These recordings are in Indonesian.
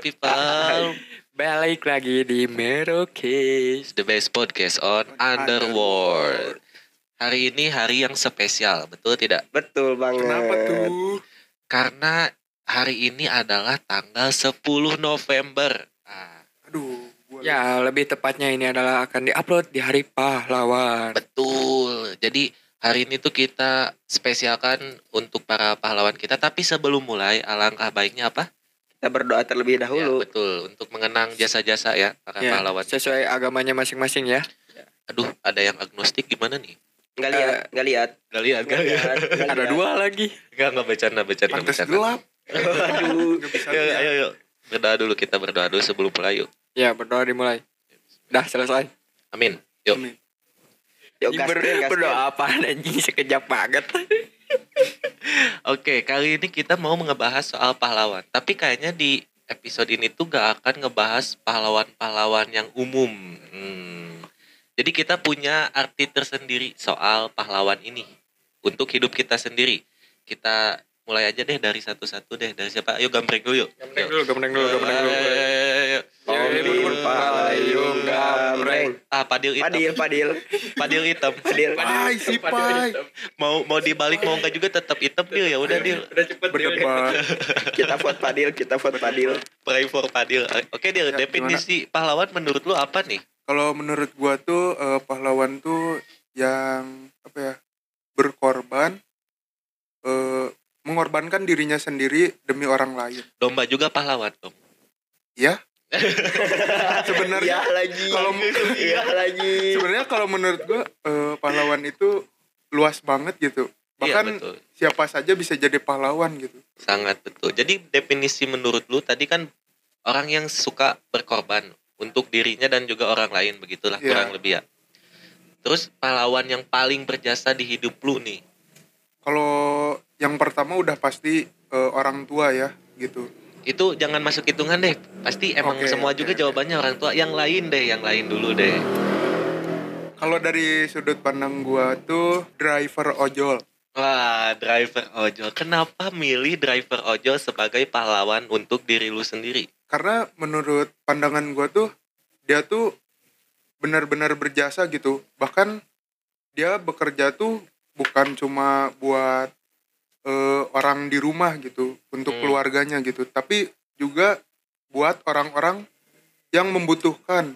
People, Balik lagi di Merokis. the best podcast on Underworld. Hari ini hari yang spesial, betul tidak? Betul banget. Kenapa tuh? Karena hari ini adalah tanggal 10 November. Ah, Aduh. Ya, lebih tepatnya ini adalah akan diupload di Hari Pahlawan. betul. Jadi hari ini tuh kita spesialkan untuk para pahlawan kita. Tapi sebelum mulai, alangkah baiknya apa? Kita berdoa terlebih Ya, dahulu. betul. Untuk mengenang jasa-jasa ya para Ya, pahlawan. sesuai agamanya masing-masing ya. Aduh, ada yang agnostik gimana nih? Nggak lihat, nggak lihat. Gak lihat, Nggak lihat. nggak Ada lihat. dua lagi. Gak, gak bercanda, bercanda, bercanda. Aduh. Ayo, ayo, ayo. Berdoa dulu, kita berdoa dulu sebelum mulai yuk. Ya, berdoa dimulai. Dah selesai. Amin. Yuk. Yuk Ber- gasken, gasken. berdoa apaan anjing sekejap banget. Oke, kali ini kita mau ngebahas soal pahlawan. Tapi kayaknya di episode ini tuh gak akan ngebahas pahlawan-pahlawan yang umum. Hmm. Jadi kita punya arti tersendiri soal pahlawan ini untuk hidup kita sendiri. Kita mulai aja deh dari satu-satu deh. Dari siapa? Ayo gambreng dulu yuk. Gambreng dulu, gambreng dulu, gambreng dulu. Ayo, ayo, ayo, Tombil, payung, gambreng. Ah, padil hitam. Padil, padil. Padil hitam. Padil. Pai, si Pai. Mau mau dibalik mau enggak juga tetap hitam Dil ya udah Dil. Udah cepet berdebat. Kita vote padil, kita vote padil. Pray for Padil. Oke Dil, Ya, definisi pahlawan menurut lu apa nih? kalau menurut gua tuh eh, pahlawan tuh yang apa ya berkorban eh mengorbankan dirinya sendiri demi orang lain Domba juga pahlawan dong. sebenarnya Iya lagi. kalau Iya lagi. sebenarnya kalau menurut gua eh, pahlawan itu luas banget gitu Iya bahkan betul. siapa saja bisa jadi pahlawan gitu Sangat betul. Jadi definisi menurut lu tadi kan orang yang suka berkorban untuk dirinya dan juga orang lain begitulah Iya. kurang lebih ya. Terus pahlawan yang paling berjasa di hidup lu nih. kalau yang pertama udah pasti eh, orang tua ya gitu Itu jangan masuk hitungan deh. Pasti emang Oke, semua oke, juga jawabannya orang tua. Yang lain deh, yang lain dulu deh. kalau dari sudut pandang gua tuh driver ojol Wah, driver ojol. Kenapa milih driver ojol sebagai pahlawan untuk diri lu sendiri? karena menurut pandangan gue tuh dia tuh benar-benar berjasa gitu bahkan dia bekerja tuh bukan cuma buat eh, orang di rumah gitu untuk Hmm. keluarganya gitu tapi juga buat orang-orang yang membutuhkan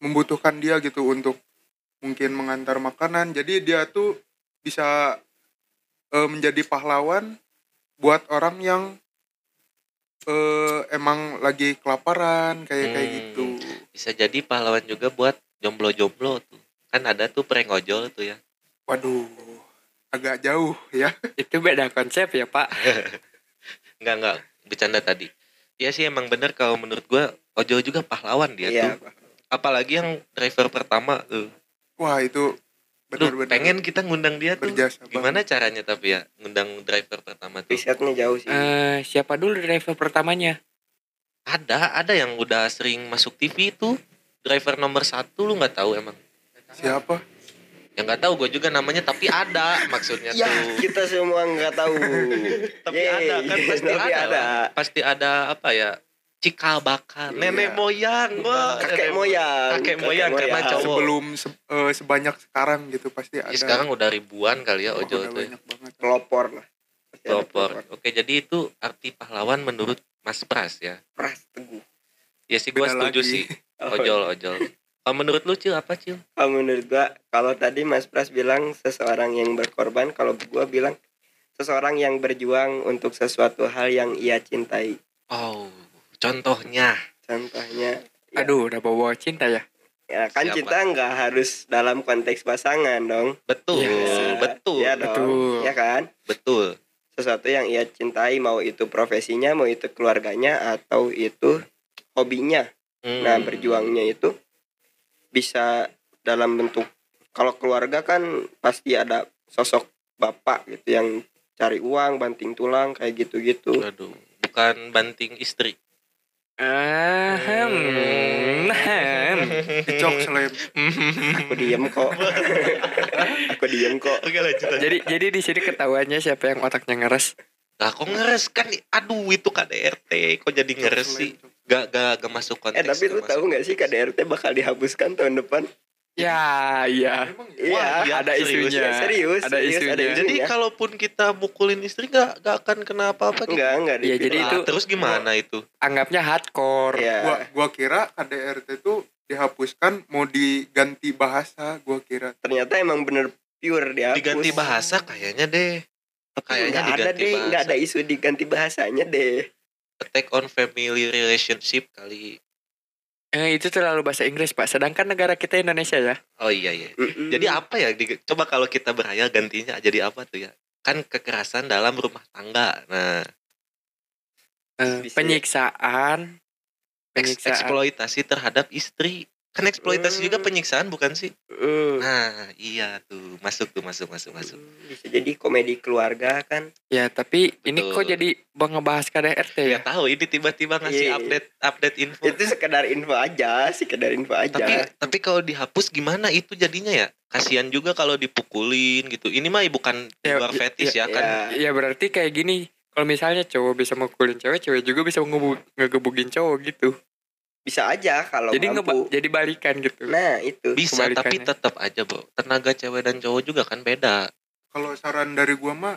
membutuhkan dia gitu untuk mungkin mengantar makanan jadi dia tuh bisa eh, menjadi pahlawan buat orang yang eh emang lagi kelaparan kayak kayak Hmm. gitu. Bisa jadi pahlawan juga buat jomblo-jomblo tuh. Kan ada tuh prank ojol tuh ya. Waduh, agak jauh ya. Itu beda konsep ya, Pak. Enggak, enggak. Bercanda tadi. Ya sih emang bener kalau menurut gua ojol juga pahlawan dia Iya. tuh. apalagi yang driver pertama tuh Wah itu benar-benar pengen kita ngundang dia tuh banget. gimana caranya tapi ya ngundang driver pertama tuh risetnya jauh sih Eh, siapa dulu driver pertamanya? ada ada yang udah sering masuk TV itu driver nomor satu lu nggak tahu emang Siapa? Yang nggak tahu gue juga namanya tapi ada maksudnya ya tuh. kita semua nggak tahu. Tapi Yeay, ada kan pasti tapi ada, ada. lah. pasti ada apa ya cikal bakal Iya. nenek moyang wah. Kakek nenek- moyang. Kakek moyang karena cowok Sebelum se- eh, sebanyak sekarang gitu pasti Ya, ada. sekarang udah ribuan kali ya ojol udah tuh ya. banyak banget. pelopor lah. Pelopor. oke jadi itu arti pahlawan menurut Mas Pras ya? Pras teguh. Ya sih gue Beda setuju lagi. sih. Ojol ojol kalau menurut lu cil apa cil Kalau menurut gua kalau tadi Mas Pras bilang seseorang yang berkorban kalau gua bilang seseorang yang berjuang untuk sesuatu hal yang ia cintai oh contohnya contohnya ya, Aduh, udah bawa cinta ya. ya kan Siapa? cinta nggak harus dalam konteks pasangan dong betul Iya. betul ya dong Betul. ya kan betul sesuatu yang ia cintai mau itu profesinya mau itu keluarganya atau itu hobinya Hmm. nah berjuangnya itu bisa dalam bentuk kalau keluarga kan pasti ada sosok bapak gitu yang cari uang banting tulang kayak gitu-gitu Aduh, bukan banting istri. Ahem. Ahem. Dicok aku diem kok aku diem kok Oke lanjut. lanjut. jadi jadi di sini ketahuannya siapa yang otaknya ngeres. Lah kok ngeres kan? Aduh itu KDRT. Kok jadi ngeres sih? Gak gak gak masuk konteks. eh tapi lu gak tahu nggak sih KDRT bakal dihapuskan tahun depan Ya, iya. Emang iya Wah, iya, ada serius isunya. ya? serius Ada serius, isunya. ada Jadi isunya kalaupun kita mukulin istri gak, gak akan kena apa-apa gitu. enggak enggak Iya, jadi itu- terus gimana itu? Anggapnya hardcore. ya Gua gua kira KDRT itu dihapuskan mau diganti bahasa gua kira. ternyata emang bener pure dihapus Diganti bahasa kayaknya deh. Kayaknya nggak ada deh bahasa. nggak ada isu diganti bahasanya deh Attack on family relationship kali. Eh, itu terlalu bahasa Inggris, Pak. Sedangkan negara kita Indonesia ya. Oh iya iya. Mm-mm. Jadi apa ya? Coba kalau kita berhayal gantinya jadi apa tuh ya? Kan kekerasan dalam rumah tangga. Nah, Eh, Bisa. penyiksaan. eks- Penyiksaan. eksploitasi terhadap istri. Kan eksploitasi juga Hmm. penyiksaan bukan sih? Mm. Nah, iya tuh. Masuk tuh, masuk, masuk, masuk. bisa jadi komedi keluarga kan Ya, tapi ini Betul. kok jadi ngebahas KDRT Ya ya? tahu ini tiba-tiba ngasih Iya. update update info. itu sekedar info aja sekedar info aja tapi tapi kalau dihapus gimana itu jadinya ya? Kasihan juga kalau dipukulin gitu. Ini mah bukan Ya, luar ya, fetis ya, kan? Ya berarti kayak gini. Kalau misalnya cowok bisa mukulin cewek, cewek juga bisa ngegebugin cowok gitu. Bisa aja kalau jadi ngeba mampu jadi balikan gitu. nah itu Bisa tapi tetap aja, Bro. Tenaga cewek dan cowok juga kan beda. Kalau saran dari gua mah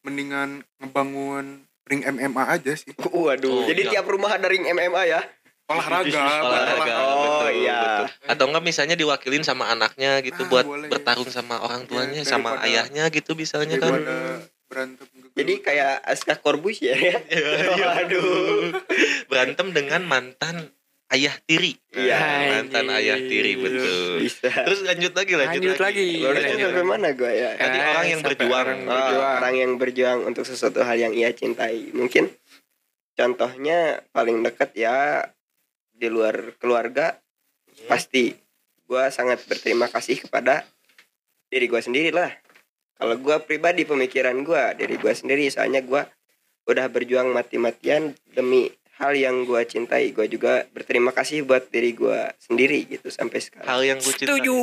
mendingan ngebangun ring MMA aja sih. waduh Oh, jadi iya. tiap rumah ada ring MMA ya Olahraga, olahraga. Oh, betul, iya. betul. Atau enggak misalnya diwakilin sama anaknya gitu Ah, buat boleh. bertarung sama orang tuanya, Iya, sama daripada- ayahnya gitu misalnya kan. berantem. jadi kayak Aska Korbus ya ya waduh Berantem dengan mantan ayah tiri. Iya. Nah, mantan ayah tiri betul. bisa Terus lanjut lagi, lanjut, Lanjut lagi. Barusan Lanjut sampai mana gue ya Tadi Eh, orang yang berjuang. orang Oh, berjuang. orang yang berjuang untuk sesuatu hal yang ia cintai mungkin contohnya paling dekat ya di luar keluarga pasti gue sangat berterima kasih kepada diri gue sendiri lah kalau gue pribadi pemikiran gue diri gue sendiri soalnya gue udah berjuang mati-matian demi hal yang gue cintai gue juga berterima kasih buat diri gue sendiri gitu sampai sekarang Hal yang lu cintai. Setuju.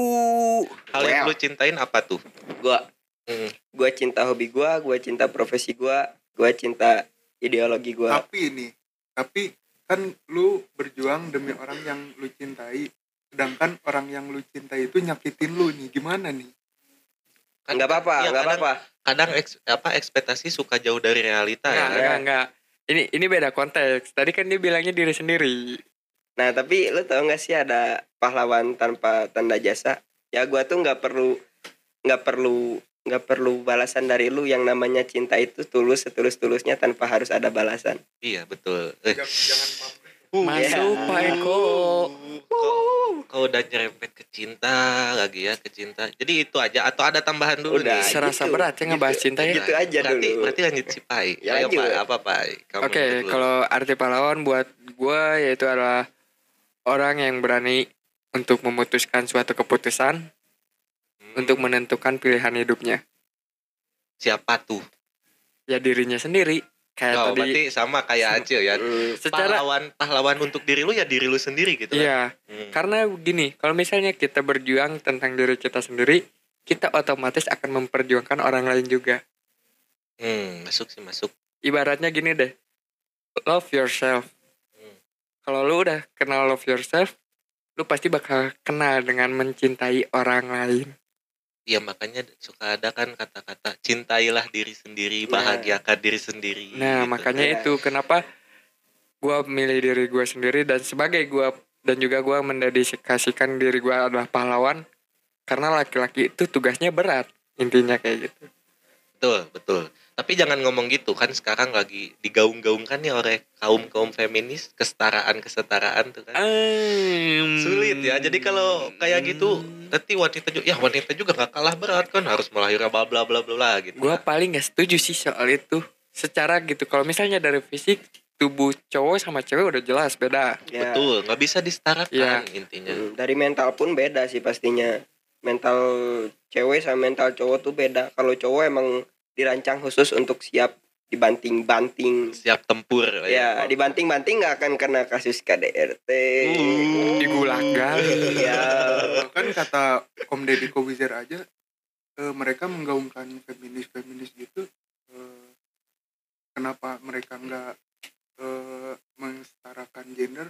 Hal yang Well. lu cintain apa tuh? gue Hmm. gue cinta hobi gue gue cinta profesi gue gue cinta ideologi gue Tapi ini, tapi kan lu berjuang demi orang yang lu cintai. Sedangkan orang yang lu cintai itu nyakitin lu nih. Gimana nih? Kan- nggak apa-apa iya, nggak kadang- apa-apa Kadang eks- apa ekspektasi suka jauh dari realita Enggak, ya. kan? enggak, enggak. Ini ini beda konteks. Tadi kan dia bilangnya diri sendiri. nah tapi lu tau gak sih ada pahlawan tanpa tanda jasa ya gue tuh nggak perlu nggak perlu nggak perlu balasan dari lu yang namanya cinta itu tulus setulus tulusnya tanpa harus ada balasan Iya, betul. Eh, Jangan, jangan. Masuk Iya. Pak Eko. Kau, udah nyerempet ke cinta lagi ya, ke cinta. Jadi itu aja atau ada tambahan dulu Udah, nih? Serasa gitu. berat ya ngebahas Gitu. cinta ya. Gitu aja berarti, dulu. Berarti lanjut si Pai. Ya, Ayo. Pai, apa Pai? Kamu Oke, dulu. kalau arti pahlawan buat gue yaitu adalah orang yang berani untuk memutuskan suatu keputusan Hmm. untuk menentukan pilihan hidupnya siapa tuh ya dirinya sendiri kayak oh, tadi berarti sama kayak Acil ya. Hmm, secara pahlawan pahlawan untuk diri lu ya diri lu sendiri gitu kan? Iya Hmm. karena gini kalau misalnya kita berjuang tentang diri kita sendiri kita otomatis akan memperjuangkan orang lain juga. Hmm, masuk sih masuk. Ibaratnya gini deh love yourself. Hmm. kalau lu udah kenal love yourself lu pasti bakal kenal dengan mencintai orang lain Iya makanya suka ada kan kata-kata cintailah diri sendiri, Nah. bahagiakan diri sendiri. nah gitu. makanya Ya. itu kenapa gua milih diri gua sendiri dan sebagai gua dan juga gua mendedikasikan diri gua adalah pahlawan karena laki-laki itu tugasnya berat intinya kayak gitu betul betul. Tapi jangan ngomong gitu kan sekarang lagi digaung-gaungkan ya oleh kaum kaum feminis kesetaraan kesetaraan tuh kan. Sulit ya. Jadi kalau kayak gitu nanti wanita juga ya wanita juga nggak kalah berat kan harus melahirkan bla bla bla bla bla gitu. gue paling gak setuju sih soal itu secara gitu kalau misalnya dari fisik tubuh cowok sama cewek udah jelas beda ya. Betul, nggak bisa disetarakan Iya. intinya. Hmm, dari mental pun beda sih pastinya mental cewek sama mental cowok tuh beda kalau cowok emang dirancang khusus untuk siap dibanting-banting Siap tempur ya dibanting-banting nggak akan kena kasus KDRT Uh. digulakan Iya. kan kata Om Deddy Kowizer aja eh, mereka menggaungkan feminis feminis gitu eh, kenapa mereka nggak eh, mensetarakan gender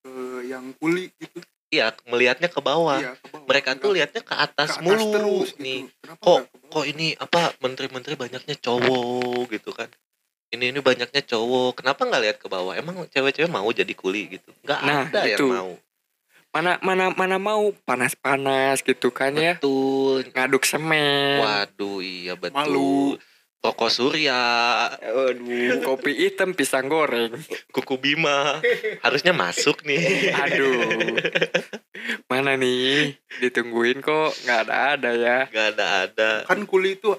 ke yang kuli gitu Iya, melihatnya ke bawah. Iya, ke bawah. Mereka tuh Nggak lihatnya ke atas, ke atas mulu terus gitu. nih. Kenapa Kok kok ini apa menteri-menteri banyaknya cowok gitu kan? Ini ini banyaknya cowok. Kenapa nggak lihat ke bawah? Emang cewek-cewek mau jadi kuli gitu? Nggak Nah, ada itu. yang mau. mana mana mana mau panas-panas gitu kan ya Betul. ngaduk semen Waduh, iya betul. Malu. Toko Surya, Waduh. kopi hitam pisang goreng Kuku Bima, harusnya masuk nih. aduh mana nih ditungguin kok nggak ada ada ya Gak ada ada. kan kuli itu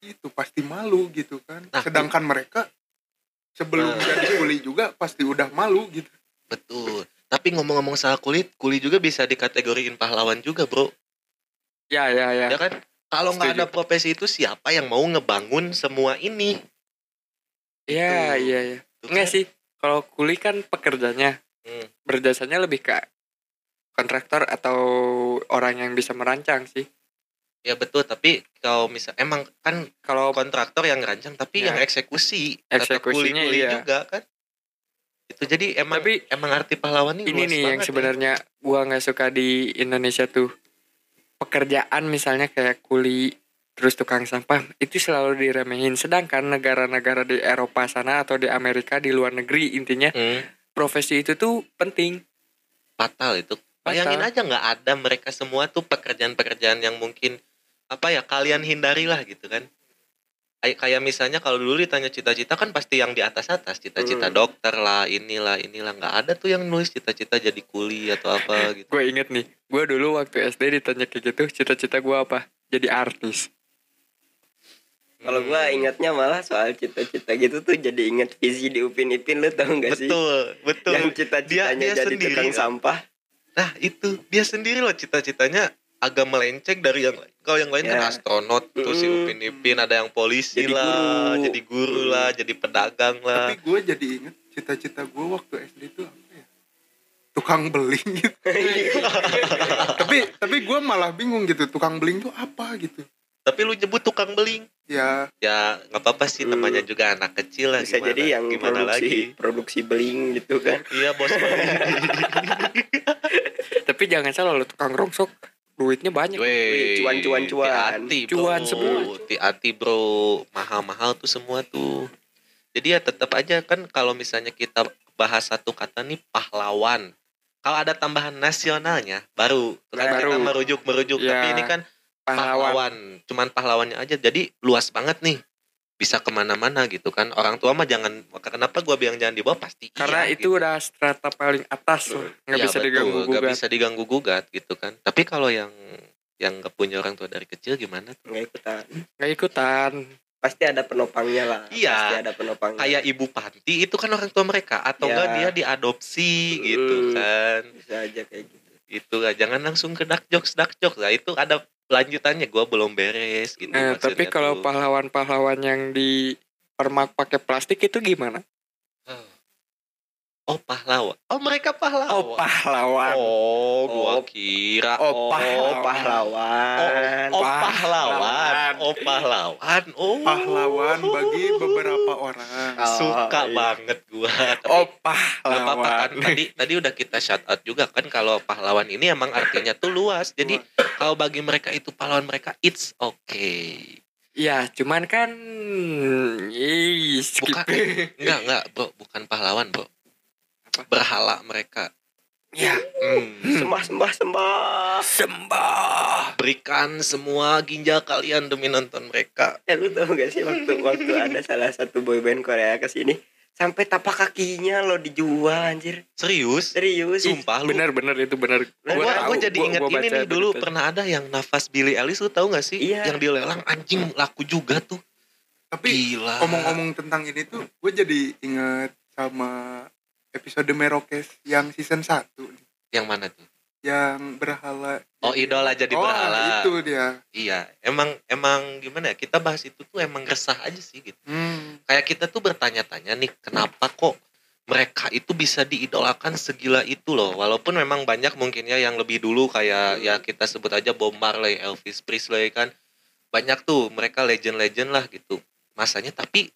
itu pasti malu gitu kan Nah, sedangkan mereka sebelum Nah. jadi kuli juga pasti udah malu gitu Betul. Tapi ngomong-ngomong soal kulit, kuli juga bisa dikategoriin pahlawan juga, bro. ya ya ya Ya kan? Kalau nggak ada profesi itu siapa yang mau ngebangun semua ini? ya Gitu. iya ya Tuh enggak kan? sih kalau kuli kan pekerjanya Hmm. berjasanya lebih ke kontraktor atau orang yang bisa merancang sih Ya betul, tapi kalau misal emang kan kalau kontraktor yang ngerancang, tapi Ya. yang eksekusi, Eksekusinya kuli-kuli iya. juga kan? Itu jadi emang Tapi emang arti pahlawan ini ini nih yang ya. sebenarnya gua nggak suka di Indonesia tuh pekerjaan misalnya kayak kuli terus tukang sampah itu selalu diremehin sedangkan negara-negara di Eropa sana atau di Amerika di luar negeri intinya Hmm, profesi itu tuh penting fatal itu. Bayangin aja nggak ada mereka semua tuh pekerjaan-pekerjaan yang mungkin apa ya kalian hindari lah gitu kan. Kayak kayak misalnya kalau dulu ditanya cita-cita kan pasti yang di atas-atas cita-cita Hmm. dokter lah inilah inilah nggak ada tuh yang nulis cita-cita jadi kuli atau apa gitu. gue inget nih gue dulu waktu SD ditanya kayak gitu cita-cita gua apa jadi artis Kalau gua Hmm. ingatnya malah soal cita-cita gitu tuh jadi inget visi di Upin Ipin lu tau gak sih? betul betul Yang cita-citanya Dia- dia jadi sendiri, tukang kan? sampah. Nah itu dia sendiri loh cita-citanya agak melenceng dari yang lain kalau yang lain kan Ya. astronot terus si Mm. upin ipin ada yang polisi Jadi lah guru. jadi guru lah jadi pedagang lah tapi gue jadi inget cita-cita gue waktu SD itu apa ya tukang beling gitu tapi tapi gue malah bingung gitu tukang beling tuh apa gitu tapi lu nyebut tukang beling ya ya nggak apa-apa sih Hmm. namanya juga anak kecil lah Bisa gimana, jadi yang gimana produksi lagi produksi beling gitu kan. iya bos tapi jangan salah lo tukang rongsok duitnya banyak Weh, cuan, cuan, cuan. bro. Cuan semua. hati-hati bro mahal-mahal tuh semua tuh jadi ya tetap aja kan kalau misalnya kita bahas satu kata nih pahlawan kalau ada tambahan nasionalnya baru kan Baru. kita merujuk merujuk Ya, tapi ini kan pahlawan pahlawan cuman pahlawannya aja jadi luas banget nih bisa ke mana-mana gitu kan orang tua mah jangan kenapa gua bilang jangan dibawa pasti karena iya, itu gitu. udah strata paling atas loh nggak Ya, bisa betul, diganggu nggak gugat bisa diganggu gugat gitu kan tapi kalau yang yang nggak punya orang tua dari kecil gimana tuh Nggak ikutan. nggak ikutan Pasti ada penopangnya lah. Iya. Pasti ada penopangnya. kayak ibu panti itu kan orang tua mereka atau Ya. enggak dia diadopsi gitu Hmm. kan bisa aja kayak gitu. itu lah jangan langsung ke dark jokes dark jokes lah itu ada lanjutannya gue belum beres gitu Eh, tapi kalau pahlawan-pahlawan yang di permak pakai plastik itu gimana? Oh pahlawan oh mereka pahlawan pahlawan. oh gua Oh. kira Oh, Oh pahlawan. Oh, Pahlawan. pahlawan. Oh, pahlawan. Oh. pahlawan bagi beberapa orang Oh, Suka iya. banget gua. Tapi Oh nggak apa-apa kan. pahlawan. Tadi tadi udah kita shout out juga kan kalau pahlawan ini emang artinya tuh luas. Jadi kalau bagi mereka itu pahlawan mereka it's okay. Ya, cuman kan ih, skip. Bukan enggak enggak, Bro. Bukan pahlawan, Bro. Apa? Berhala mereka. ya, Hmm. Sembah sembah sembah. sembah. Berikan semua ginjal kalian demi nonton mereka. Ya lu tau gak sih waktu waktu ada salah satu boyband Korea ke sini sampai tapak kakinya lo dijual anjir. Serius? Serius. Sumpah lu. Bener-bener itu bener. Gua, Gua gua jadi inget gua ini nih dulu pernah ada yang nafas Billy Ellis lu tahu gak sih? Iya. Yang dilelang anjing laku juga tuh. tapi Gila. ngomong-ngomong tentang ini tuh gue jadi inget sama episode Merokes yang season 1 Yang mana tuh? yang berhala Oh idola jadi oh, berhala. itu dia Iya, emang emang gimana ya? Kita bahas itu tuh emang resah aja sih gitu. hmm. Kayak kita tuh bertanya-tanya nih, kenapa kok mereka itu bisa diidolakan segila itu loh. Walaupun memang banyak mungkin ya yang lebih dulu kayak ya kita sebut aja Bob Marley, Elvis Presley kan. Banyak tuh mereka legend-legend lah gitu. Masanya tapi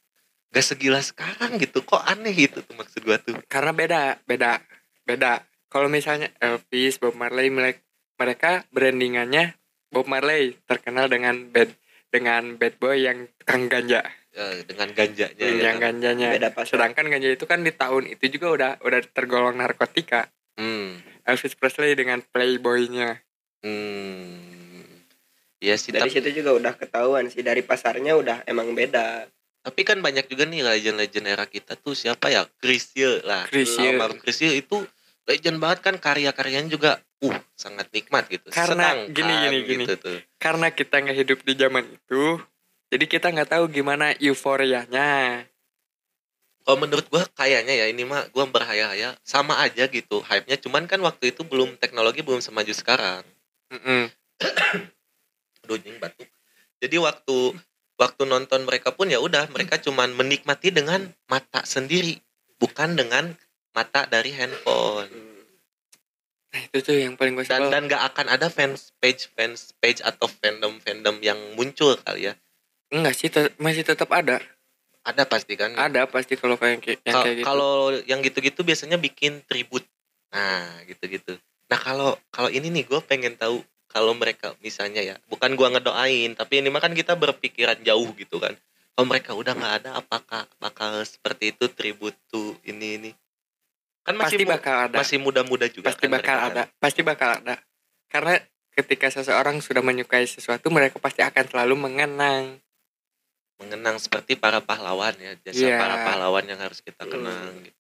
gak segila sekarang gitu. Kok aneh gitu tuh maksud gua tuh. Karena beda, beda, beda. Kalau misalnya Elvis, Bob Marley, mereka, mereka brandingannya Bob Marley terkenal dengan bad dengan bad boy yang tukang ganja, Eh, dengan ganjanya ya yang kan. ganjanya. Beda pas Sedangkan ganja itu kan di tahun itu juga udah udah tergolong narkotika. Hmm. Elvis Presley dengan playboynya. Hmm. Iya sih, Dari tapi, situ juga udah ketahuan sih dari pasarnya udah emang beda. Tapi kan banyak juga nih legend-legend era kita tuh siapa ya? Chrisye lah. Chrisye. Almarhum Chrisye itu legend banget kan karya-karyanya juga uh sangat nikmat gitu. Karena Sedangkan gini, gini, gini. gitu tuh. Karena kita nggak hidup di zaman itu, jadi kita nggak tahu gimana euforianya. Kalau menurut gua kayaknya ya ini mah gua berhaya-haya sama aja gitu. Hype-nya cuman kan waktu itu belum teknologi belum semaju sekarang. Mm-mm. Aduh anjing batuk. Jadi waktu waktu nonton mereka pun ya udah mereka cuman menikmati dengan mata sendiri, bukan dengan mata dari handphone. Nah itu tuh yang paling gue Dan dan nggak akan ada fans page fans page atau fandom fandom yang muncul kali ya. Enggak sih, te- masih tetap ada. Ada pasti kan. Ada pasti kalau kayak yang Kal- kayak gitu. Kalau yang gitu-gitu biasanya bikin tribut. Nah, gitu-gitu. Nah, kalau kalau ini nih gue pengen tahu kalau mereka misalnya ya, bukan gua ngedoain, tapi ini mah kan kita berpikiran jauh gitu kan. Kalau mereka udah nggak ada, apakah bakal seperti itu tribut tuh ini ini? Kan masih pasti bakal ada. masih muda-muda juga pasti kan bakal ada. kan. Pasti bakal ada. Karena ketika seseorang sudah menyukai sesuatu, mereka pasti akan selalu mengenang. mengenang seperti para pahlawan ya, jasa Iya. para pahlawan yang harus kita Hmm. kenang gitu.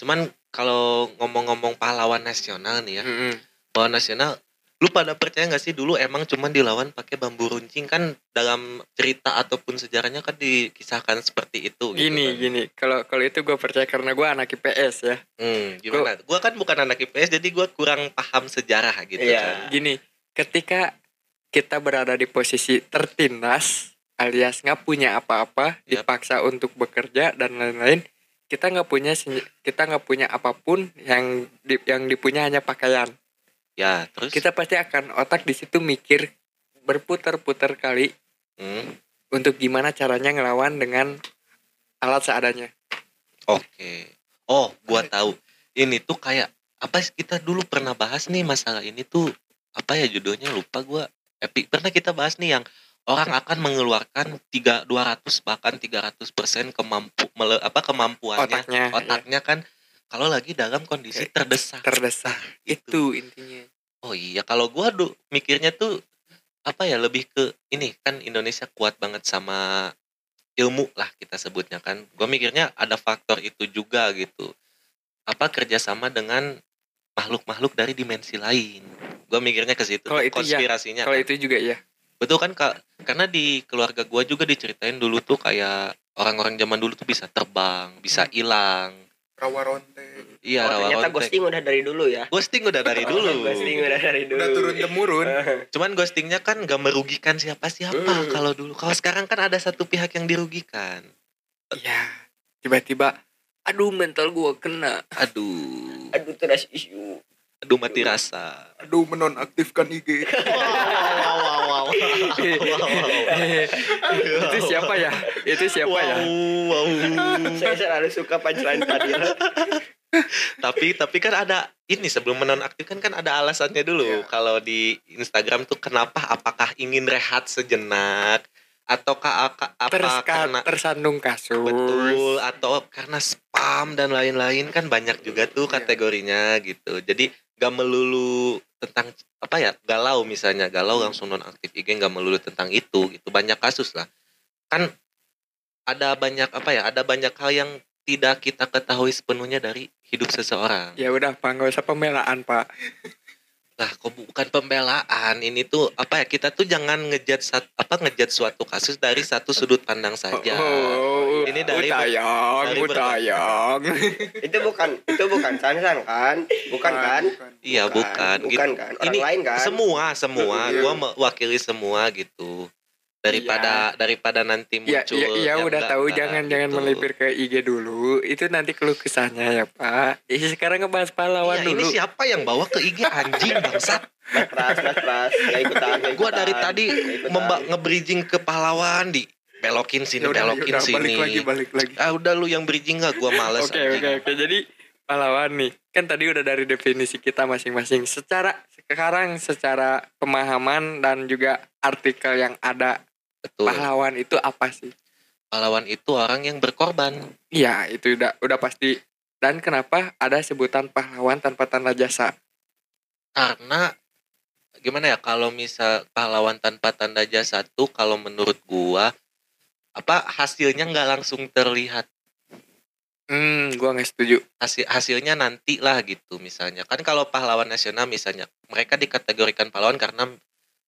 Cuman kalau ngomong-ngomong pahlawan nasional nih ya, Mm-mm. pahlawan nasional lu pada percaya nggak sih dulu emang cuman dilawan pakai bambu runcing kan dalam cerita ataupun sejarahnya kan dikisahkan seperti itu gitu Gini, kan. gini. Kalau kalau itu gue percaya karena gue anak IPS ya. hmm, gimana gua kan bukan anak IPS jadi gua kurang paham sejarah gitu Iya. kan Gini, ketika kita berada di posisi tertindas alias nggak punya apa-apa, Yap. dipaksa untuk bekerja dan lain-lain, kita nggak punya kita nggak punya apa pun yang di, yang dipunya hanya pakaian. Ya terus? Kita pasti akan otak di situ mikir berputar-putar kali hmm, untuk gimana caranya ngelawan dengan alat seadanya. oke. Oh gua tahu. Ini tuh kayak apa sih kita dulu pernah bahas nih masalah ini tuh apa ya judulnya? Lupa gua. Epi pernah kita bahas nih yang orang akan mengeluarkan tiga 200 bahkan 300 persen kemampu mele- apa kemampuannya Otaknya ya, otaknya kan kalau lagi dalam kondisi Oke. terdesak terdesak. Gitu. Itu intinya. oh iya kalau gua du, mikirnya tuh apa ya lebih ke ini kan Indonesia kuat banget sama ilmu lah kita sebutnya kan gua mikirnya ada faktor itu juga gitu apa kerjasama dengan makhluk-makhluk dari dimensi lain gua mikirnya ke situ Kalau itu ya. konspirasinya Kalau kan. itu juga ya. betul kan kak karena di keluarga gua juga diceritain dulu tuh kayak orang-orang zaman dulu tuh bisa terbang bisa Hmm. hilang rawa ronte Iya, oh, rawa ternyata kontak. ghosting udah dari dulu ya Ghosting udah dari dulu. ghosting udah dari dulu udah turun temurun Cuman ghostingnya kan gak merugikan siapa-siapa Hmm. kalau dulu. Kalau sekarang kan ada satu pihak yang dirugikan. Iya. Tiba-tiba aduh mental gua kena. Aduh, aduh trust issue aduh mati rasa. aduh menonaktifkan IG Wow, wow, wow, wow. Itu siapa ya? Itu siapa ya? Wow, wow. saya selalu suka punchline tadi tapi tapi kan ada ini sebelum menonaktifkan kan ada alasannya dulu. Iya. Kalau di Instagram tuh kenapa? Apakah ingin rehat sejenak? Ataukah aka- apa Terska, karena tersandung kasus. betul atau karena spam dan lain-lain kan banyak juga tuh Iya. kategorinya gitu. Jadi gak melulu tentang apa ya galau misalnya galau langsung nonaktif IG gak melulu tentang itu gitu banyak kasus lah kan ada banyak apa ya ada banyak hal yang tidak kita ketahui sepenuhnya dari hidup seseorang Ya udah Pak, nggak usah pembelaan Pak. lah kok bukan pembelaan? Ini tuh apa ya kita tuh jangan ngejat apa ngejat suatu kasus dari satu sudut pandang saja. Oh, Ini dari- Utayang, dari Utayang. itu bukan itu bukan Sansan kan? Bukan kan? bukan. iya bukan, bukan gitu. kan? Orang Ini lain kan? semua semua. Iya. gua mewakili semua gitu daripada daripada nanti Ya, muncul ya, ya yang udah tahu enggak-enggak jangan jangan gitu. melipir ke IG dulu. Itu nanti keluh kesahnya ya Pak. Ih, sekarang ngebahas pahlawan ini dulu. siapa yang bawa ke IG anjing bangsat pras mas pras gak ikutan gak gua dari tadi memba- nge-bridging ke pahlawan di belokin sini Ya udah, belokin ya udah, sini balik lagi balik lagi ah udah lu yang bridging gak gua males Oke oke oke. Jadi pahlawan nih kan tadi udah dari definisi kita masing-masing. Secara sekarang secara pemahaman dan juga artikel yang ada betul pahlawan itu apa sih? pahlawan itu orang yang berkorban Iya itu udah udah pasti. Dan kenapa ada sebutan pahlawan tanpa tanda jasa? karena gimana ya kalau misal pahlawan tanpa tanda jasa tuh kalau menurut gua apa hasilnya nggak langsung terlihat Hmm, gua nggak setuju. hasil hasilnya nanti lah gitu misalnya kan kalau pahlawan nasional misalnya mereka dikategorikan pahlawan karena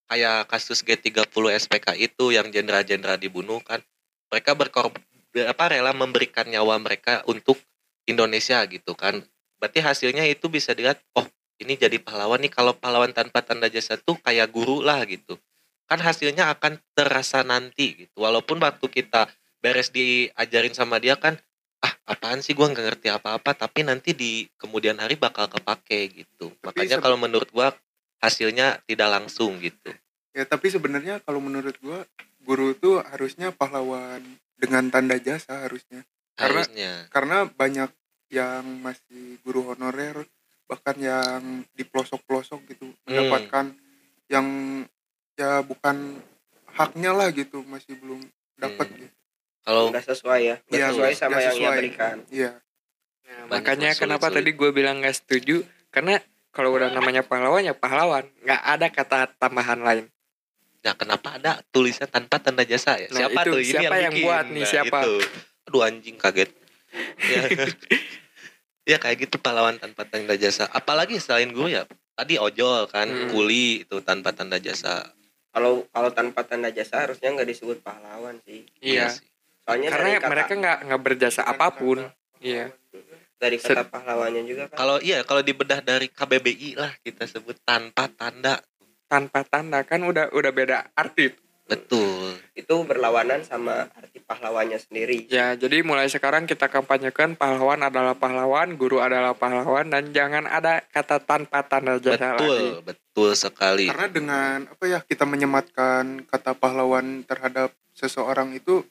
kayak kasus G30 SPK itu yang jenderal-jenderal dibunuh kan mereka berkorban apa rela memberikan nyawa mereka untuk Indonesia gitu kan. Berarti hasilnya itu bisa dilihat oh ini jadi pahlawan nih. Kalau pahlawan tanpa tanda jasa tuh kayak guru lah gitu. Kan hasilnya akan terasa nanti gitu. Walaupun waktu kita beres diajarin sama dia kan ah apaan sih gua nggak ngerti apa-apa tapi nanti di kemudian hari bakal kepake gitu. Tapi makanya kalau menurut gua hasilnya tidak langsung gitu ya tapi sebenarnya kalau menurut gua guru tuh harusnya pahlawan dengan tanda jasa harusnya Karena- harusnya karena banyak yang masih guru honorer bahkan yang di pelosok-pelosok gitu Hmm. mendapatkan yang ya bukan haknya lah gitu masih belum dapat Hmm. gitu kalau nggak sesuai ya nggak Iya, sesuai sama yang ia sesuai. berikan iya Nah, Banyak makanya yang kenapa sulit-sulit. tadi gue bilang nggak setuju karena kalau udah namanya pahlawan ya pahlawan nggak ada kata tambahan lain nah kenapa ada tulisnya tanpa tanda jasa ya Nah, siapa itu, tuh ini siapa yang bikin? buat nih, Nah, siapa? itu. aduh anjing kaget ya. ya kayak gitu pahlawan tanpa tanda jasa apalagi selain guru ya tadi ojol kan Hmm. kuli itu tanpa tanda jasa kalau kalau tanpa tanda jasa harusnya nggak disebut pahlawan sih iya sih. soalnya karena kata, mereka nggak nggak berjasa apa pun iya dari kata pahlawannya juga kan? Kalau iya kalau dibedah dari KBBI lah kita sebut tanpa tanda. Tanpa tanda kan udah udah beda arti. Betul. Itu berlawanan sama arti pahlawannya sendiri. Ya jadi mulai sekarang kita kampanyekan pahlawan adalah pahlawan guru adalah pahlawan dan jangan ada kata tanpa tanda jasa lagi. Betul betul sekali. Karena dengan apa ya kita menyematkan kata pahlawan terhadap seseorang itu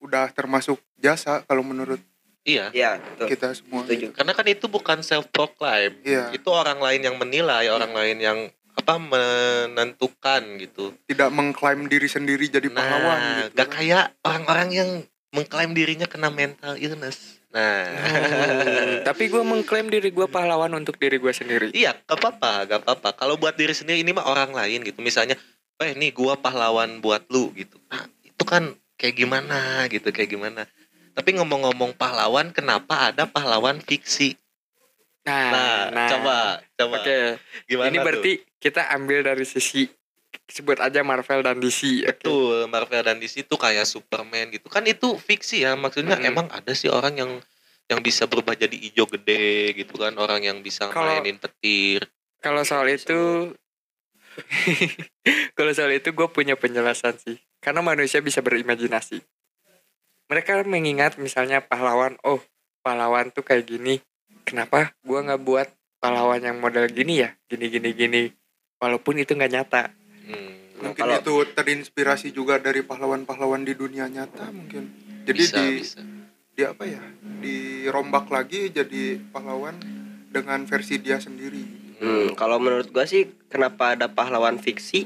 udah termasuk jasa kalau menurut iya. Ya betul. Kita semua setuju. karena kan itu bukan self proclaim. Iya. Itu orang lain yang menilai orang lain yang apa menentukan gitu. Tidak mengklaim diri sendiri jadi pahlawan nah gitu gak kan. kayak orang-orang yang mengklaim dirinya kena mental illness. Nah. Hmm, tapi gue mengklaim diri gue pahlawan untuk diri gue sendiri. Iya gak apa-apa gak apa-apa. Kalau buat diri sendiri ini mah orang lain gitu. Misalnya eh nih gua pahlawan buat lu gitu. Nah itu kan kayak gimana gitu kayak gimana tapi ngomong-ngomong pahlawan kenapa ada pahlawan fiksi? Nah, nah, coba coba. Oke. Gimana ini tuh? berarti kita ambil dari sisi sebut aja Marvel dan DC? Betul, Marvel dan DC itu kayak Superman gitu. Kan itu fiksi ya, maksudnya Mm-mm. emang ada sih orang yang yang bisa berubah jadi hijau gede gitu kan. Orang yang bisa Kalau- mainin petir. Kalau soal itu Kalau soal itu gue punya penjelasan sih. Karena manusia bisa berimajinasi Mereka mengingat misalnya pahlawan Oh pahlawan tuh kayak gini Kenapa gue nggak buat pahlawan yang model gini ya? Gini gini gini. Walaupun itu nggak nyata. Hmm, mungkin Kalau- itu terinspirasi juga dari pahlawan-pahlawan di dunia nyata mungkin. Jadi bisa di bisa. di apa ya? Dirombak lagi jadi pahlawan dengan versi dia sendiri. Hmm, kalau menurut gua sih kenapa ada pahlawan fiksi?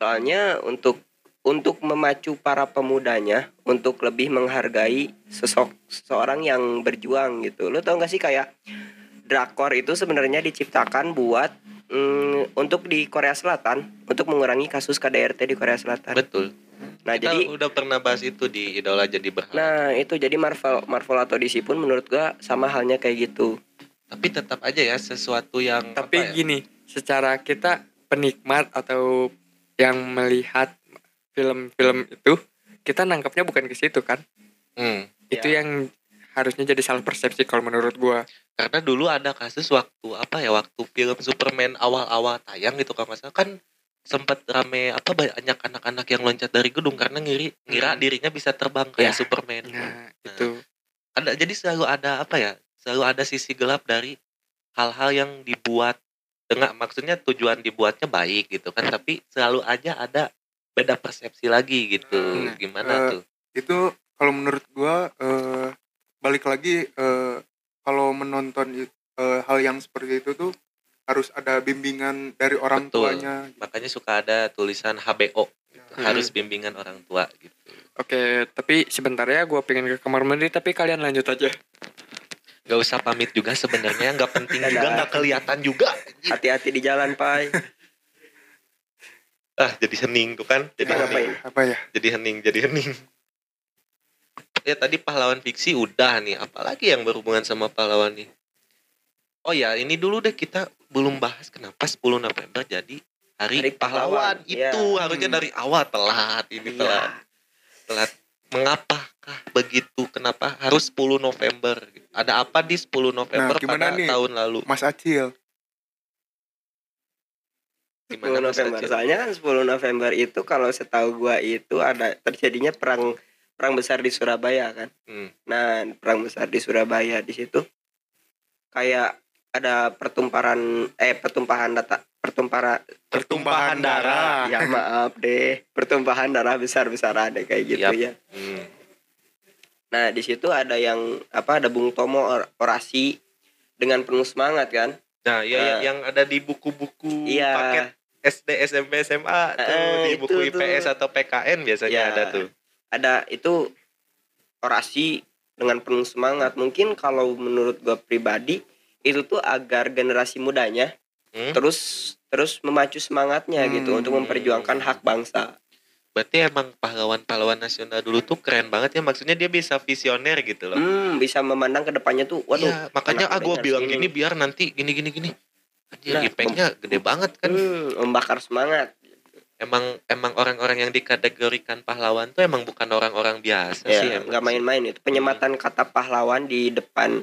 Soalnya untuk untuk memacu para pemudanya untuk lebih menghargai sosok seseorang yang berjuang gitu. Lu tau gak sih kayak drakor itu sebenarnya diciptakan buat mm, untuk di Korea Selatan untuk mengurangi kasus KDRT di Korea Selatan. betul Nah, kita jadi udah pernah bahas itu di idola jadi berhala nah itu jadi Marvel Marvel atau DC pun menurut gua sama halnya kayak gitu. tapi tetap aja ya sesuatu yang Tapi apa ya, gini Secara kita penikmat atau yang melihat film-film itu Kita nangkapnya bukan ke situ kan Hmm, Itu Ya. yang harusnya jadi salah persepsi kalau menurut gua karena dulu ada kasus waktu apa ya waktu film Superman awal-awal tayang gitu kalau nggak salah kan sempat rame apa banyak anak-anak yang loncat dari gedung karena ngiri ngira Hmm. dirinya bisa terbang kayak Ya. Superman Nah itu ada jadi selalu ada apa ya selalu ada sisi gelap dari hal-hal yang dibuat dengan maksudnya tujuan dibuatnya baik gitu kan tapi selalu aja ada beda persepsi lagi gitu. Nah, gimana eh, tuh? itu kalau menurut gua eh, balik lagi eh, kalau menonton eh, hal yang seperti itu tuh harus ada bimbingan dari orang Betul. tuanya makanya suka ada tulisan HBO Hmm. harus bimbingan orang tua gitu. Oke tapi sebentar ya gua pengen ke kamar mandi Tapi kalian lanjut aja. Nggak usah pamit juga sebenarnya nggak penting juga nggak kelihatan juga. Hati-hati di jalan, Pai. Ah jadi hening tuh kan? Jadi Kita hening. ngapain? apa ya? Jadi hening jadi hening. Ya tadi pahlawan fiksi udah nih. Apalagi yang berhubungan sama pahlawan nih? Oh ya ini dulu deh kita belum bahas kenapa 10 November jadi hari, Hari pahlawan, pahlawan, itu ya. harusnya Hmm. dari awal telat ini telat Iya. telat. Mengapakah begitu kenapa harus 10 November? Ada apa di 10 November Nah, pada nih? tahun lalu? Mas Acil 10 gimana Mas November. Acil? Soalnya kan 10 November itu kalau setahu gua itu ada terjadinya perang perang besar di Surabaya kan. Hmm. Nah, perang besar di Surabaya di situ kayak ada pertumpahan eh pertumpahan data pertumpahan pertumpahan darah ya maaf deh pertumpahan darah besar-besaran deh kayak gitu Yap. ya. Hmm. Nah, di situ ada yang apa ada Bung Tomo or- orasi dengan penuh semangat kan. Nah, ya Nah. yang, yang ada di buku-buku Iya. paket SD, SMP, SMA tuh Eh, di buku itu IPS tuh. atau PKN biasanya Iya. ada tuh. ada itu orasi dengan penuh semangat mungkin kalau menurut gue pribadi itu tuh agar generasi mudanya Hmm? terus terus memacu semangatnya gitu Hmm. untuk memperjuangkan hak bangsa Berarti emang pahlawan-pahlawan nasional dulu tuh keren banget ya. Maksudnya dia bisa visioner gitu loh. hmm, bisa memandang ke depannya tuh waduh Iya, makanya ah gue bilang gini ini. biar nanti gini gini gini. Anjir, Nah, impactnya gede banget kan. hmm, membakar semangat Emang emang orang-orang yang dikategorikan pahlawan tuh emang bukan orang-orang biasa sih ya sih. main-main itu penyematan kata pahlawan di depan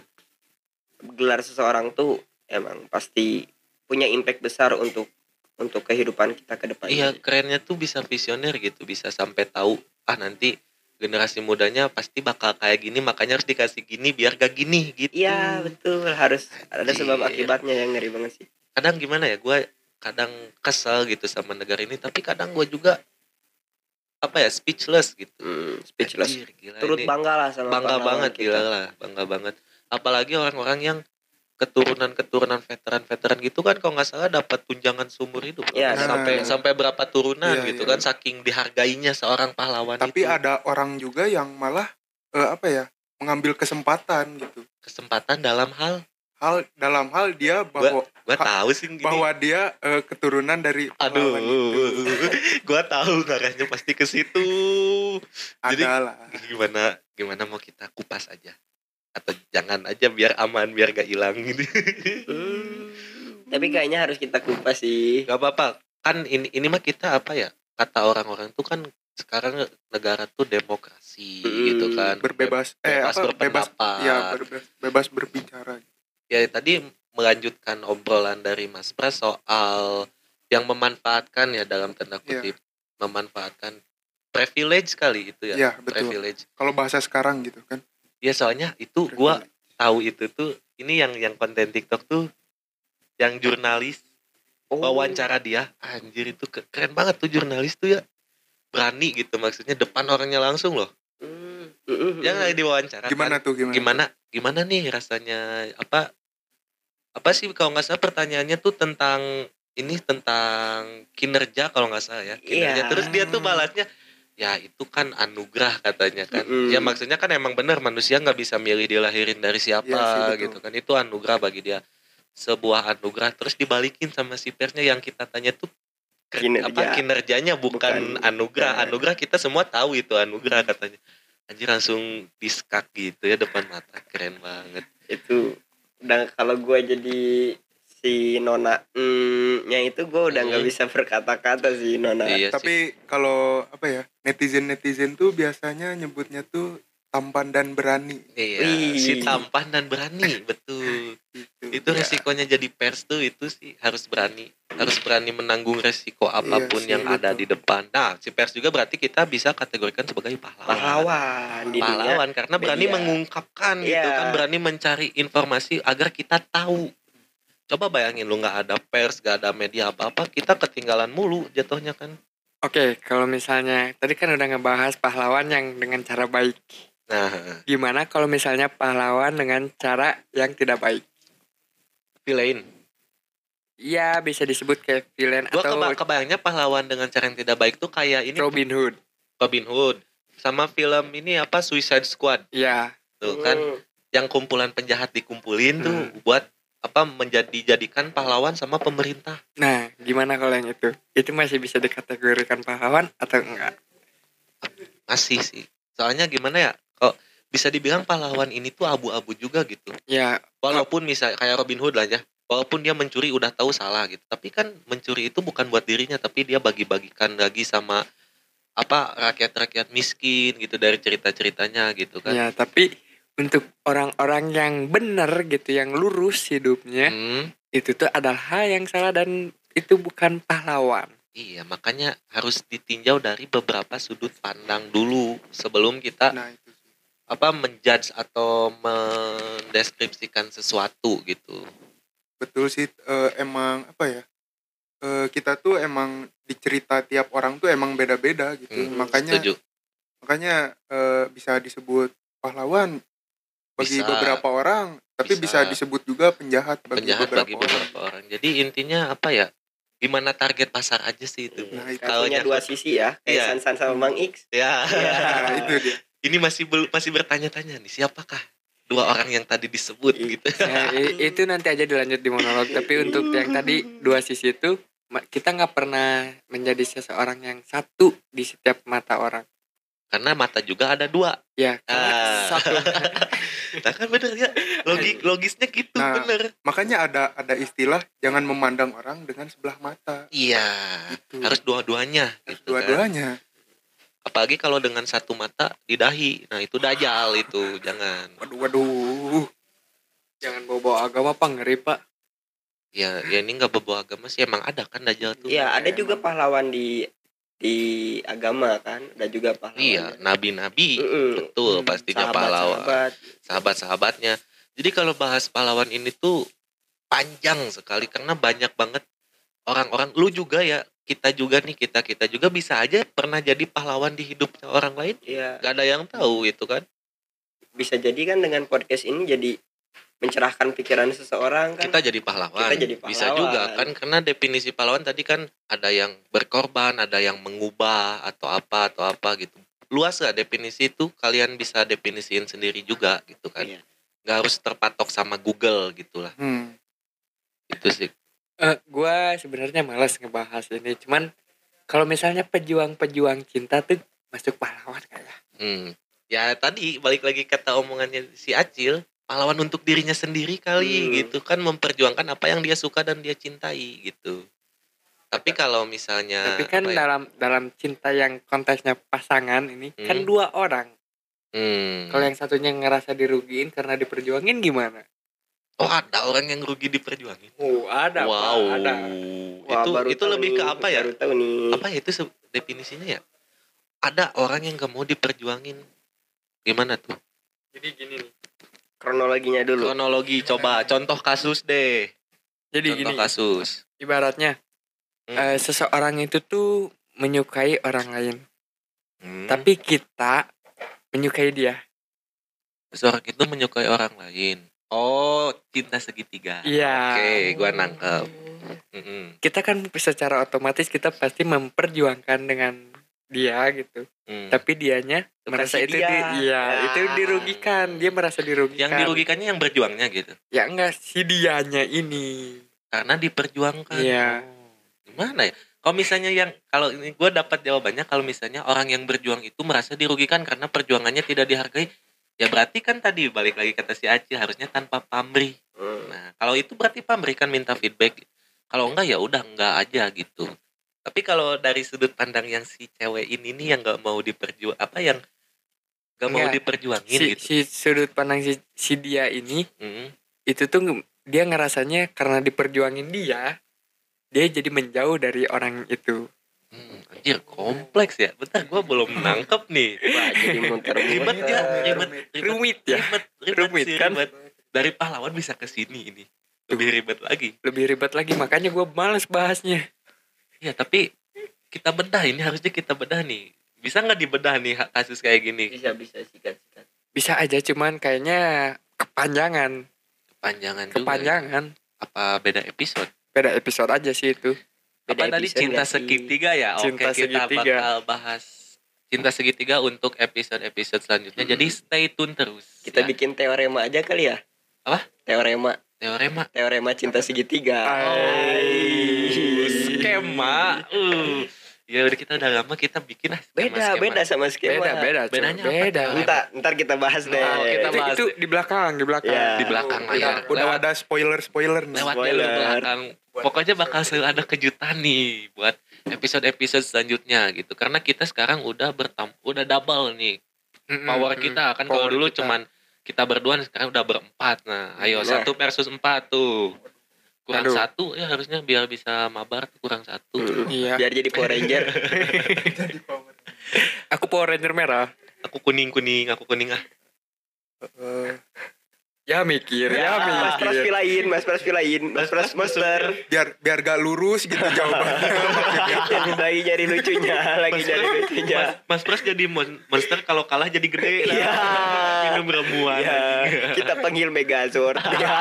gelar seseorang tuh emang pasti punya impact besar untuk untuk kehidupan kita ke depannya Iya, kerennya tuh bisa visioner gitu, bisa sampai tahu ah nanti generasi mudanya pasti bakal kayak gini, makanya harus dikasih gini biar gak gini gitu. Iya betul harus ada sebab akibatnya yang ngeri banget sih. Kadang gimana ya, gue kadang kesel gitu sama negara ini, tapi kadang gue juga apa ya speechless gitu. Hmm, speechless. Anjir, gila Turut ini bangga lah sama bangga banget kita. gila lah, bangga banget. Apalagi orang-orang yang keturunan-keturunan veteran-veteran gitu kan kalau nggak salah dapat tunjangan seumur hidup loh. Iya, sampai ada. sampai berapa turunan Iya, gitu iya. kan saking dihargainya seorang pahlawan tapi itu. ada orang juga yang malah eh, apa ya mengambil kesempatan gitu kesempatan dalam hal hal dalam hal dia bahwa gua Ha- tahu sih gini. bahwa dia eh, keturunan dari aduh gua tahu ngarahnya pasti ke situ. Jadi- adalah gimana gimana mau kita kupas aja? Atau jangan aja biar aman biar gak hilang gitu. Hmm, Tapi kayaknya harus kita kupas sih. gak apa-apa. Kan ini ini mah kita apa ya? Kata orang-orang tuh kan sekarang negara tuh demokrasi Mm, gitu kan. berbebas eh bebas apa bebas ya bebas bebas berbicara ya tadi melanjutkan obrolan dari Mas Pras soal yang memanfaatkan ya dalam tanda Iya. kutip memanfaatkan privilege kali itu ya Iya, betul. privilege kalau bahasa sekarang gitu kan ya soalnya itu gua tahu itu tuh ini yang yang konten TikTok tuh yang jurnalis Oh. wawancara dia anjir itu ke- keren banget tuh jurnalis tuh ya berani gitu maksudnya depan orangnya langsung loh Hmm, mm, yang mm. lagi diwawancara gimana kan. tuh gimana gimana gimana nih rasanya? Apa apa sih kalau nggak salah pertanyaannya tuh tentang ini tentang kinerja kalau nggak salah ya. Kinerja. Iya. terus dia tuh balasnya ya itu kan anugerah katanya kan. Mm-mm. ya maksudnya kan emang benar manusia nggak bisa milih dilahirin dari siapa Iya sih, gitu kan. Itu anugerah bagi dia. Sebuah anugerah. Terus dibalikin sama si persnya yang kita tanya tuh Kinerja. apa kinerjanya? Bukan, Bukan. anugerah. Anugerah kita semua tahu itu anugerah katanya anjir langsung diskak gitu ya depan mata keren banget. Itu udah kalau gua jadi si nona mm, nya itu gua udah nggak Hmm. bisa berkata-kata sih nona. Iya tapi kalau apa ya netizen netizen tuh biasanya nyebutnya tuh tampan dan berani iya Wih. si tampan dan berani betul gitu. itu Ya, resikonya jadi pers tuh itu sih harus berani harus berani menanggung resiko apa pun sih, yang ada betul. di depan nah si pers juga berarti kita bisa kategorikan sebagai pahlawan pahlawan pahlawan karena berani media. mengungkapkan gitu Iya. kan berani mencari informasi agar kita tahu coba bayangin lu nggak ada pers nggak ada media apa apa kita ketinggalan mulu jatuhnya kan Oke, kalau misalnya tadi kan udah ngebahas pahlawan yang dengan cara baik. Nah Gimana kalau misalnya pahlawan dengan cara yang tidak baik? villain. Iya, bisa disebut kayak villain gua atau keba- kebayangnya pahlawan dengan cara yang tidak baik tuh kayak ini. Robin Hood. Robin Hood. Sama film ini apa Suicide Squad. Iya, tuh kan Hmm, yang kumpulan penjahat dikumpulin tuh buat apa menjadi jadikan pahlawan sama pemerintah. Nah, gimana kalau yang itu? Itu masih bisa dikategorikan pahlawan atau enggak? masih sih. Soalnya gimana ya kok bisa dibilang pahlawan ini tuh abu-abu juga gitu Ya, walaupun misal kayak Robin Hood lah ya walaupun dia mencuri udah tahu salah gitu tapi kan mencuri itu bukan buat dirinya tapi dia bagi-bagikan lagi sama apa rakyat-rakyat miskin gitu dari cerita-ceritanya gitu kan ya, tapi untuk orang-orang yang benar gitu, yang lurus hidupnya, Hmm, itu tuh adalah hal yang salah dan itu bukan pahlawan. iya makanya harus ditinjau dari beberapa sudut pandang dulu sebelum kita nah. Apa menjudge atau mendeskripsikan sesuatu gitu betul sih eh, emang apa ya eh, kita tuh emang dicerita tiap orang tuh emang beda-beda gitu Hmm, makanya setuju makanya eh, bisa disebut pahlawan bagi Bisa. beberapa orang tapi Bisa. bisa, disebut juga penjahat bagi penjahat beberapa bagi orang beberapa orang. Jadi intinya apa ya? Gimana target pasar aja sih itu? Nah, itu. punya Kalau dua sisi ya kayak. Sansan sama Bang X Ya. nah, itu dia Ini masih bel- masih bertanya-tanya nih siapakah dua orang yang tadi disebut gitu. Ya, itu nanti aja dilanjut di monolog. Tapi untuk yang tadi dua sisi itu kita nggak pernah menjadi seseorang yang satu di setiap mata orang. Karena mata juga ada dua. Ya, karena Ah. satu. Nah kan bener ya. Logik logisnya gitu Nah. bener. makanya ada ada istilah jangan memandang orang dengan sebelah mata Iya. Gitu. Harus dua-duanya Harus gitu kan. Apalagi kalau dengan satu mata di dahi. Nah itu dajal itu. Jangan. waduh waduh Jangan bawa-bawa agama pak ngeri pak. Ya, ya ini nggak berbau agama sih emang ada kan dajal tuh. Iya ada juga pahlawan di di agama kan ada juga pahlawan Iya, nabi-nabi Mm-mm. betul Hmm, pastinya pahlawan. sahabat sahabat-sahabatnya. Jadi kalau bahas pahlawan ini tuh panjang sekali karena banyak banget orang-orang. Lu juga ya, kita juga nih, kita kita juga bisa aja pernah jadi pahlawan di hidupnya orang lain. Iya Gak ada yang tahu itu kan. bisa jadi kan dengan podcast ini jadi mencerahkan pikiran seseorang kan Kita jadi pahlawan. Kita jadi Bisa pahlawan. juga kan karena definisi pahlawan tadi kan ada yang berkorban, ada yang mengubah atau apa atau apa gitu. Luas gak definisi itu? Kalian bisa definisiin sendiri juga gitu kan. Iya. Gak harus terpatok sama Google gitu lah. hmm. Itu sih. Eh, gua sebenarnya malas ngebahas ini. Cuman kalau misalnya pejuang-pejuang cinta tuh masuk pahlawan kayak. Hmm. Ya tadi balik lagi kata omongannya si Acil, pahlawan untuk dirinya sendiri kali Hmm. gitu kan memperjuangkan apa yang dia suka dan dia cintai gitu. Tapi kalau misalnya Tapi kan ya? dalam dalam cinta yang konteksnya pasangan ini kan Hmm. dua orang. Hmm. Kalau yang satunya ngerasa dirugiin karena diperjuangin gimana? Oh, ada orang yang rugi diperjuangin. Oh, ada Pak, wow. ada. Wah, itu baru itu tahu lebih nih, ke apa ya? Baru tahu nih. Apa ya itu definisinya ya? Ada orang yang gak mau diperjuangin. Gimana tuh? Jadi gini nih. Kronologinya dulu. Kronologi coba contoh kasus deh. Jadi contoh gini, kasus. ibaratnya Hmm. eh, seseorang itu tuh menyukai orang lain, Hmm. tapi kita menyukai dia. seorang itu menyukai orang lain. Oh, cinta segitiga. Iya. Oke, gua nangkep. Mm-mm. Kita kan secara otomatis kita pasti memperjuangkan dengan dia gitu. Hmm. Tapi dianya Bukan merasa si itu dia. di, iya, Ya. itu dirugikan. Dia merasa dirugikan. Yang dirugikannya yang berjuangnya gitu. Ya enggak si dianya ini. Karena diperjuangkan. Iya. Oh, Gimana ya? Kalau misalnya yang kalau ini gue dapat jawabannya kalau misalnya orang yang berjuang itu merasa dirugikan karena perjuangannya tidak dihargai, ya berarti kan tadi balik lagi kata si Acil harusnya tanpa pamrih. Hmm. Nah, kalau itu berarti pamrih kan minta feedback. Kalau enggak ya udah enggak aja gitu. Tapi kalau dari sudut pandang yang si cewek ini nih yang nggak mau diperjuang apa yang nggak mau Enggak. diperjuangin Si, gitu. si sudut pandang si, si dia ini Mm. itu tuh dia ngerasanya karena diperjuangin dia, dia jadi menjauh dari orang itu. Hmm, anjir kompleks ya. Bentar gua belum nangkep nih. Wah, jadi. Ribet ya, ribet, ribet, Rumit ya. ribet, ribet, Rumit sih, kan? ribet. Dari pahlawan bisa ke sini ini. Lebih ribet lagi. Lebih ribet lagi makanya gue males bahasnya. Ya, tapi kita bedah ini harusnya kita bedah nih. Bisa nggak dibedah nih kasus kayak gini? Bisa bisa sikat sikat. Bisa aja cuman kayaknya kepanjangan, Kepanjangan juga. kepanjangan. Apa beda episode? Beda episode aja sih itu. Apa Beda tadi episode cinta segitiga ya? Cinta Oke, kita segitiga. bakal bahas cinta segitiga untuk episode-episode selanjutnya. Jadi stay tune terus. Kita ya. bikin teorema aja kali ya. Apa? Teorema. teorema. Teorema cinta segitiga. Oh, skema. Uh. Ya udah kita udah lama kita bikin Beda, skema. beda sama skema. Beda, beda. Bedanya apa beda. tuh? Ntar, ntar kita bahas deh. Oh, kita Itu, bahas itu di belakang, di belakang. Ya. di belakang Udah, layar. Udah Lewat- ada spoiler-spoiler nih. lewat Spoiler. belakang. Pokoknya bakal selalu ada kejutan nih buat episode-episode selanjutnya gitu. Karena kita sekarang udah bertam udah double nih power kita kan kalau dulu kita. cuman kita berdua sekarang udah berempat. Nah, ayo Nah. satu versus empat tuh. Kurang Aduh. satu ya harusnya biar bisa mabar tuh kurang satu. Iya. Biar jadi Power Ranger. Aku Power Ranger merah. Aku kuning kuning, aku kuning ah. Ya mikir, ya, ya, Mas Pras mikir. pilain, Mas Pras pilain, Mas Pras monster. Biar biar gak lurus gitu jawabannya. Jadi lagi nyari lucunya, lagi nyari lucunya. Mas, Mas Pras jadi mon- monster kalau kalah jadi gede. Iya. Minum ramuan. Ya, kita panggil Megazord. Ya.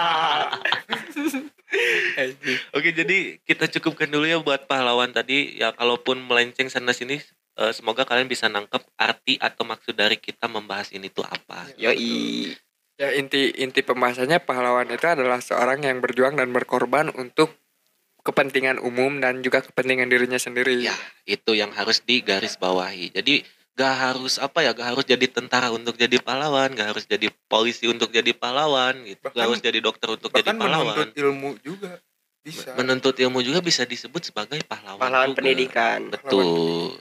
Oke, jadi kita cukupkan dulu ya buat pahlawan tadi. Ya, kalaupun melenceng sana sini, eh, semoga kalian bisa nangkep arti atau maksud dari kita membahas ini tuh apa. Yoi. Ya inti inti pembahasannya pahlawan itu adalah seorang yang berjuang dan berkorban untuk kepentingan umum dan juga kepentingan dirinya sendiri. Ya, itu yang harus digaris bawahi. Jadi gak harus apa ya, gak harus jadi tentara untuk jadi pahlawan, gak harus jadi polisi untuk jadi pahlawan, gitu. gak Bahkan- harus jadi dokter untuk jadi Bahkan pahlawan. menuntut ilmu juga bisa. Menuntut ilmu juga bisa disebut sebagai pahlawan. Pahlawan juga. pendidikan. Betul.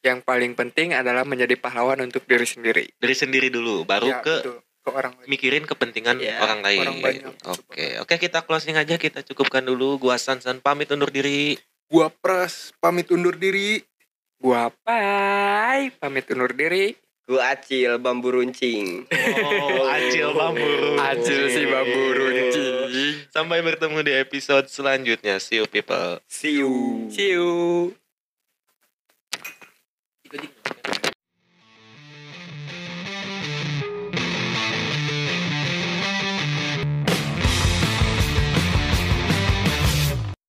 Yang paling penting adalah menjadi pahlawan untuk diri sendiri. Dari sendiri dulu, baru Ya, ke betul. ke orang lain. mikirin kepentingan Iya, orang lain. orang banyak. Oke, oke kita closing aja, kita cukupkan dulu. Gua Sansan pamit undur diri. Gua Pras pamit undur diri. Gua Pai, pamit undur diri. Gua Acil, bambu runcing. Oh, Acil bambu. Acil si bambu runcing. Sampai bertemu di episode selanjutnya. See you people. See you. See you.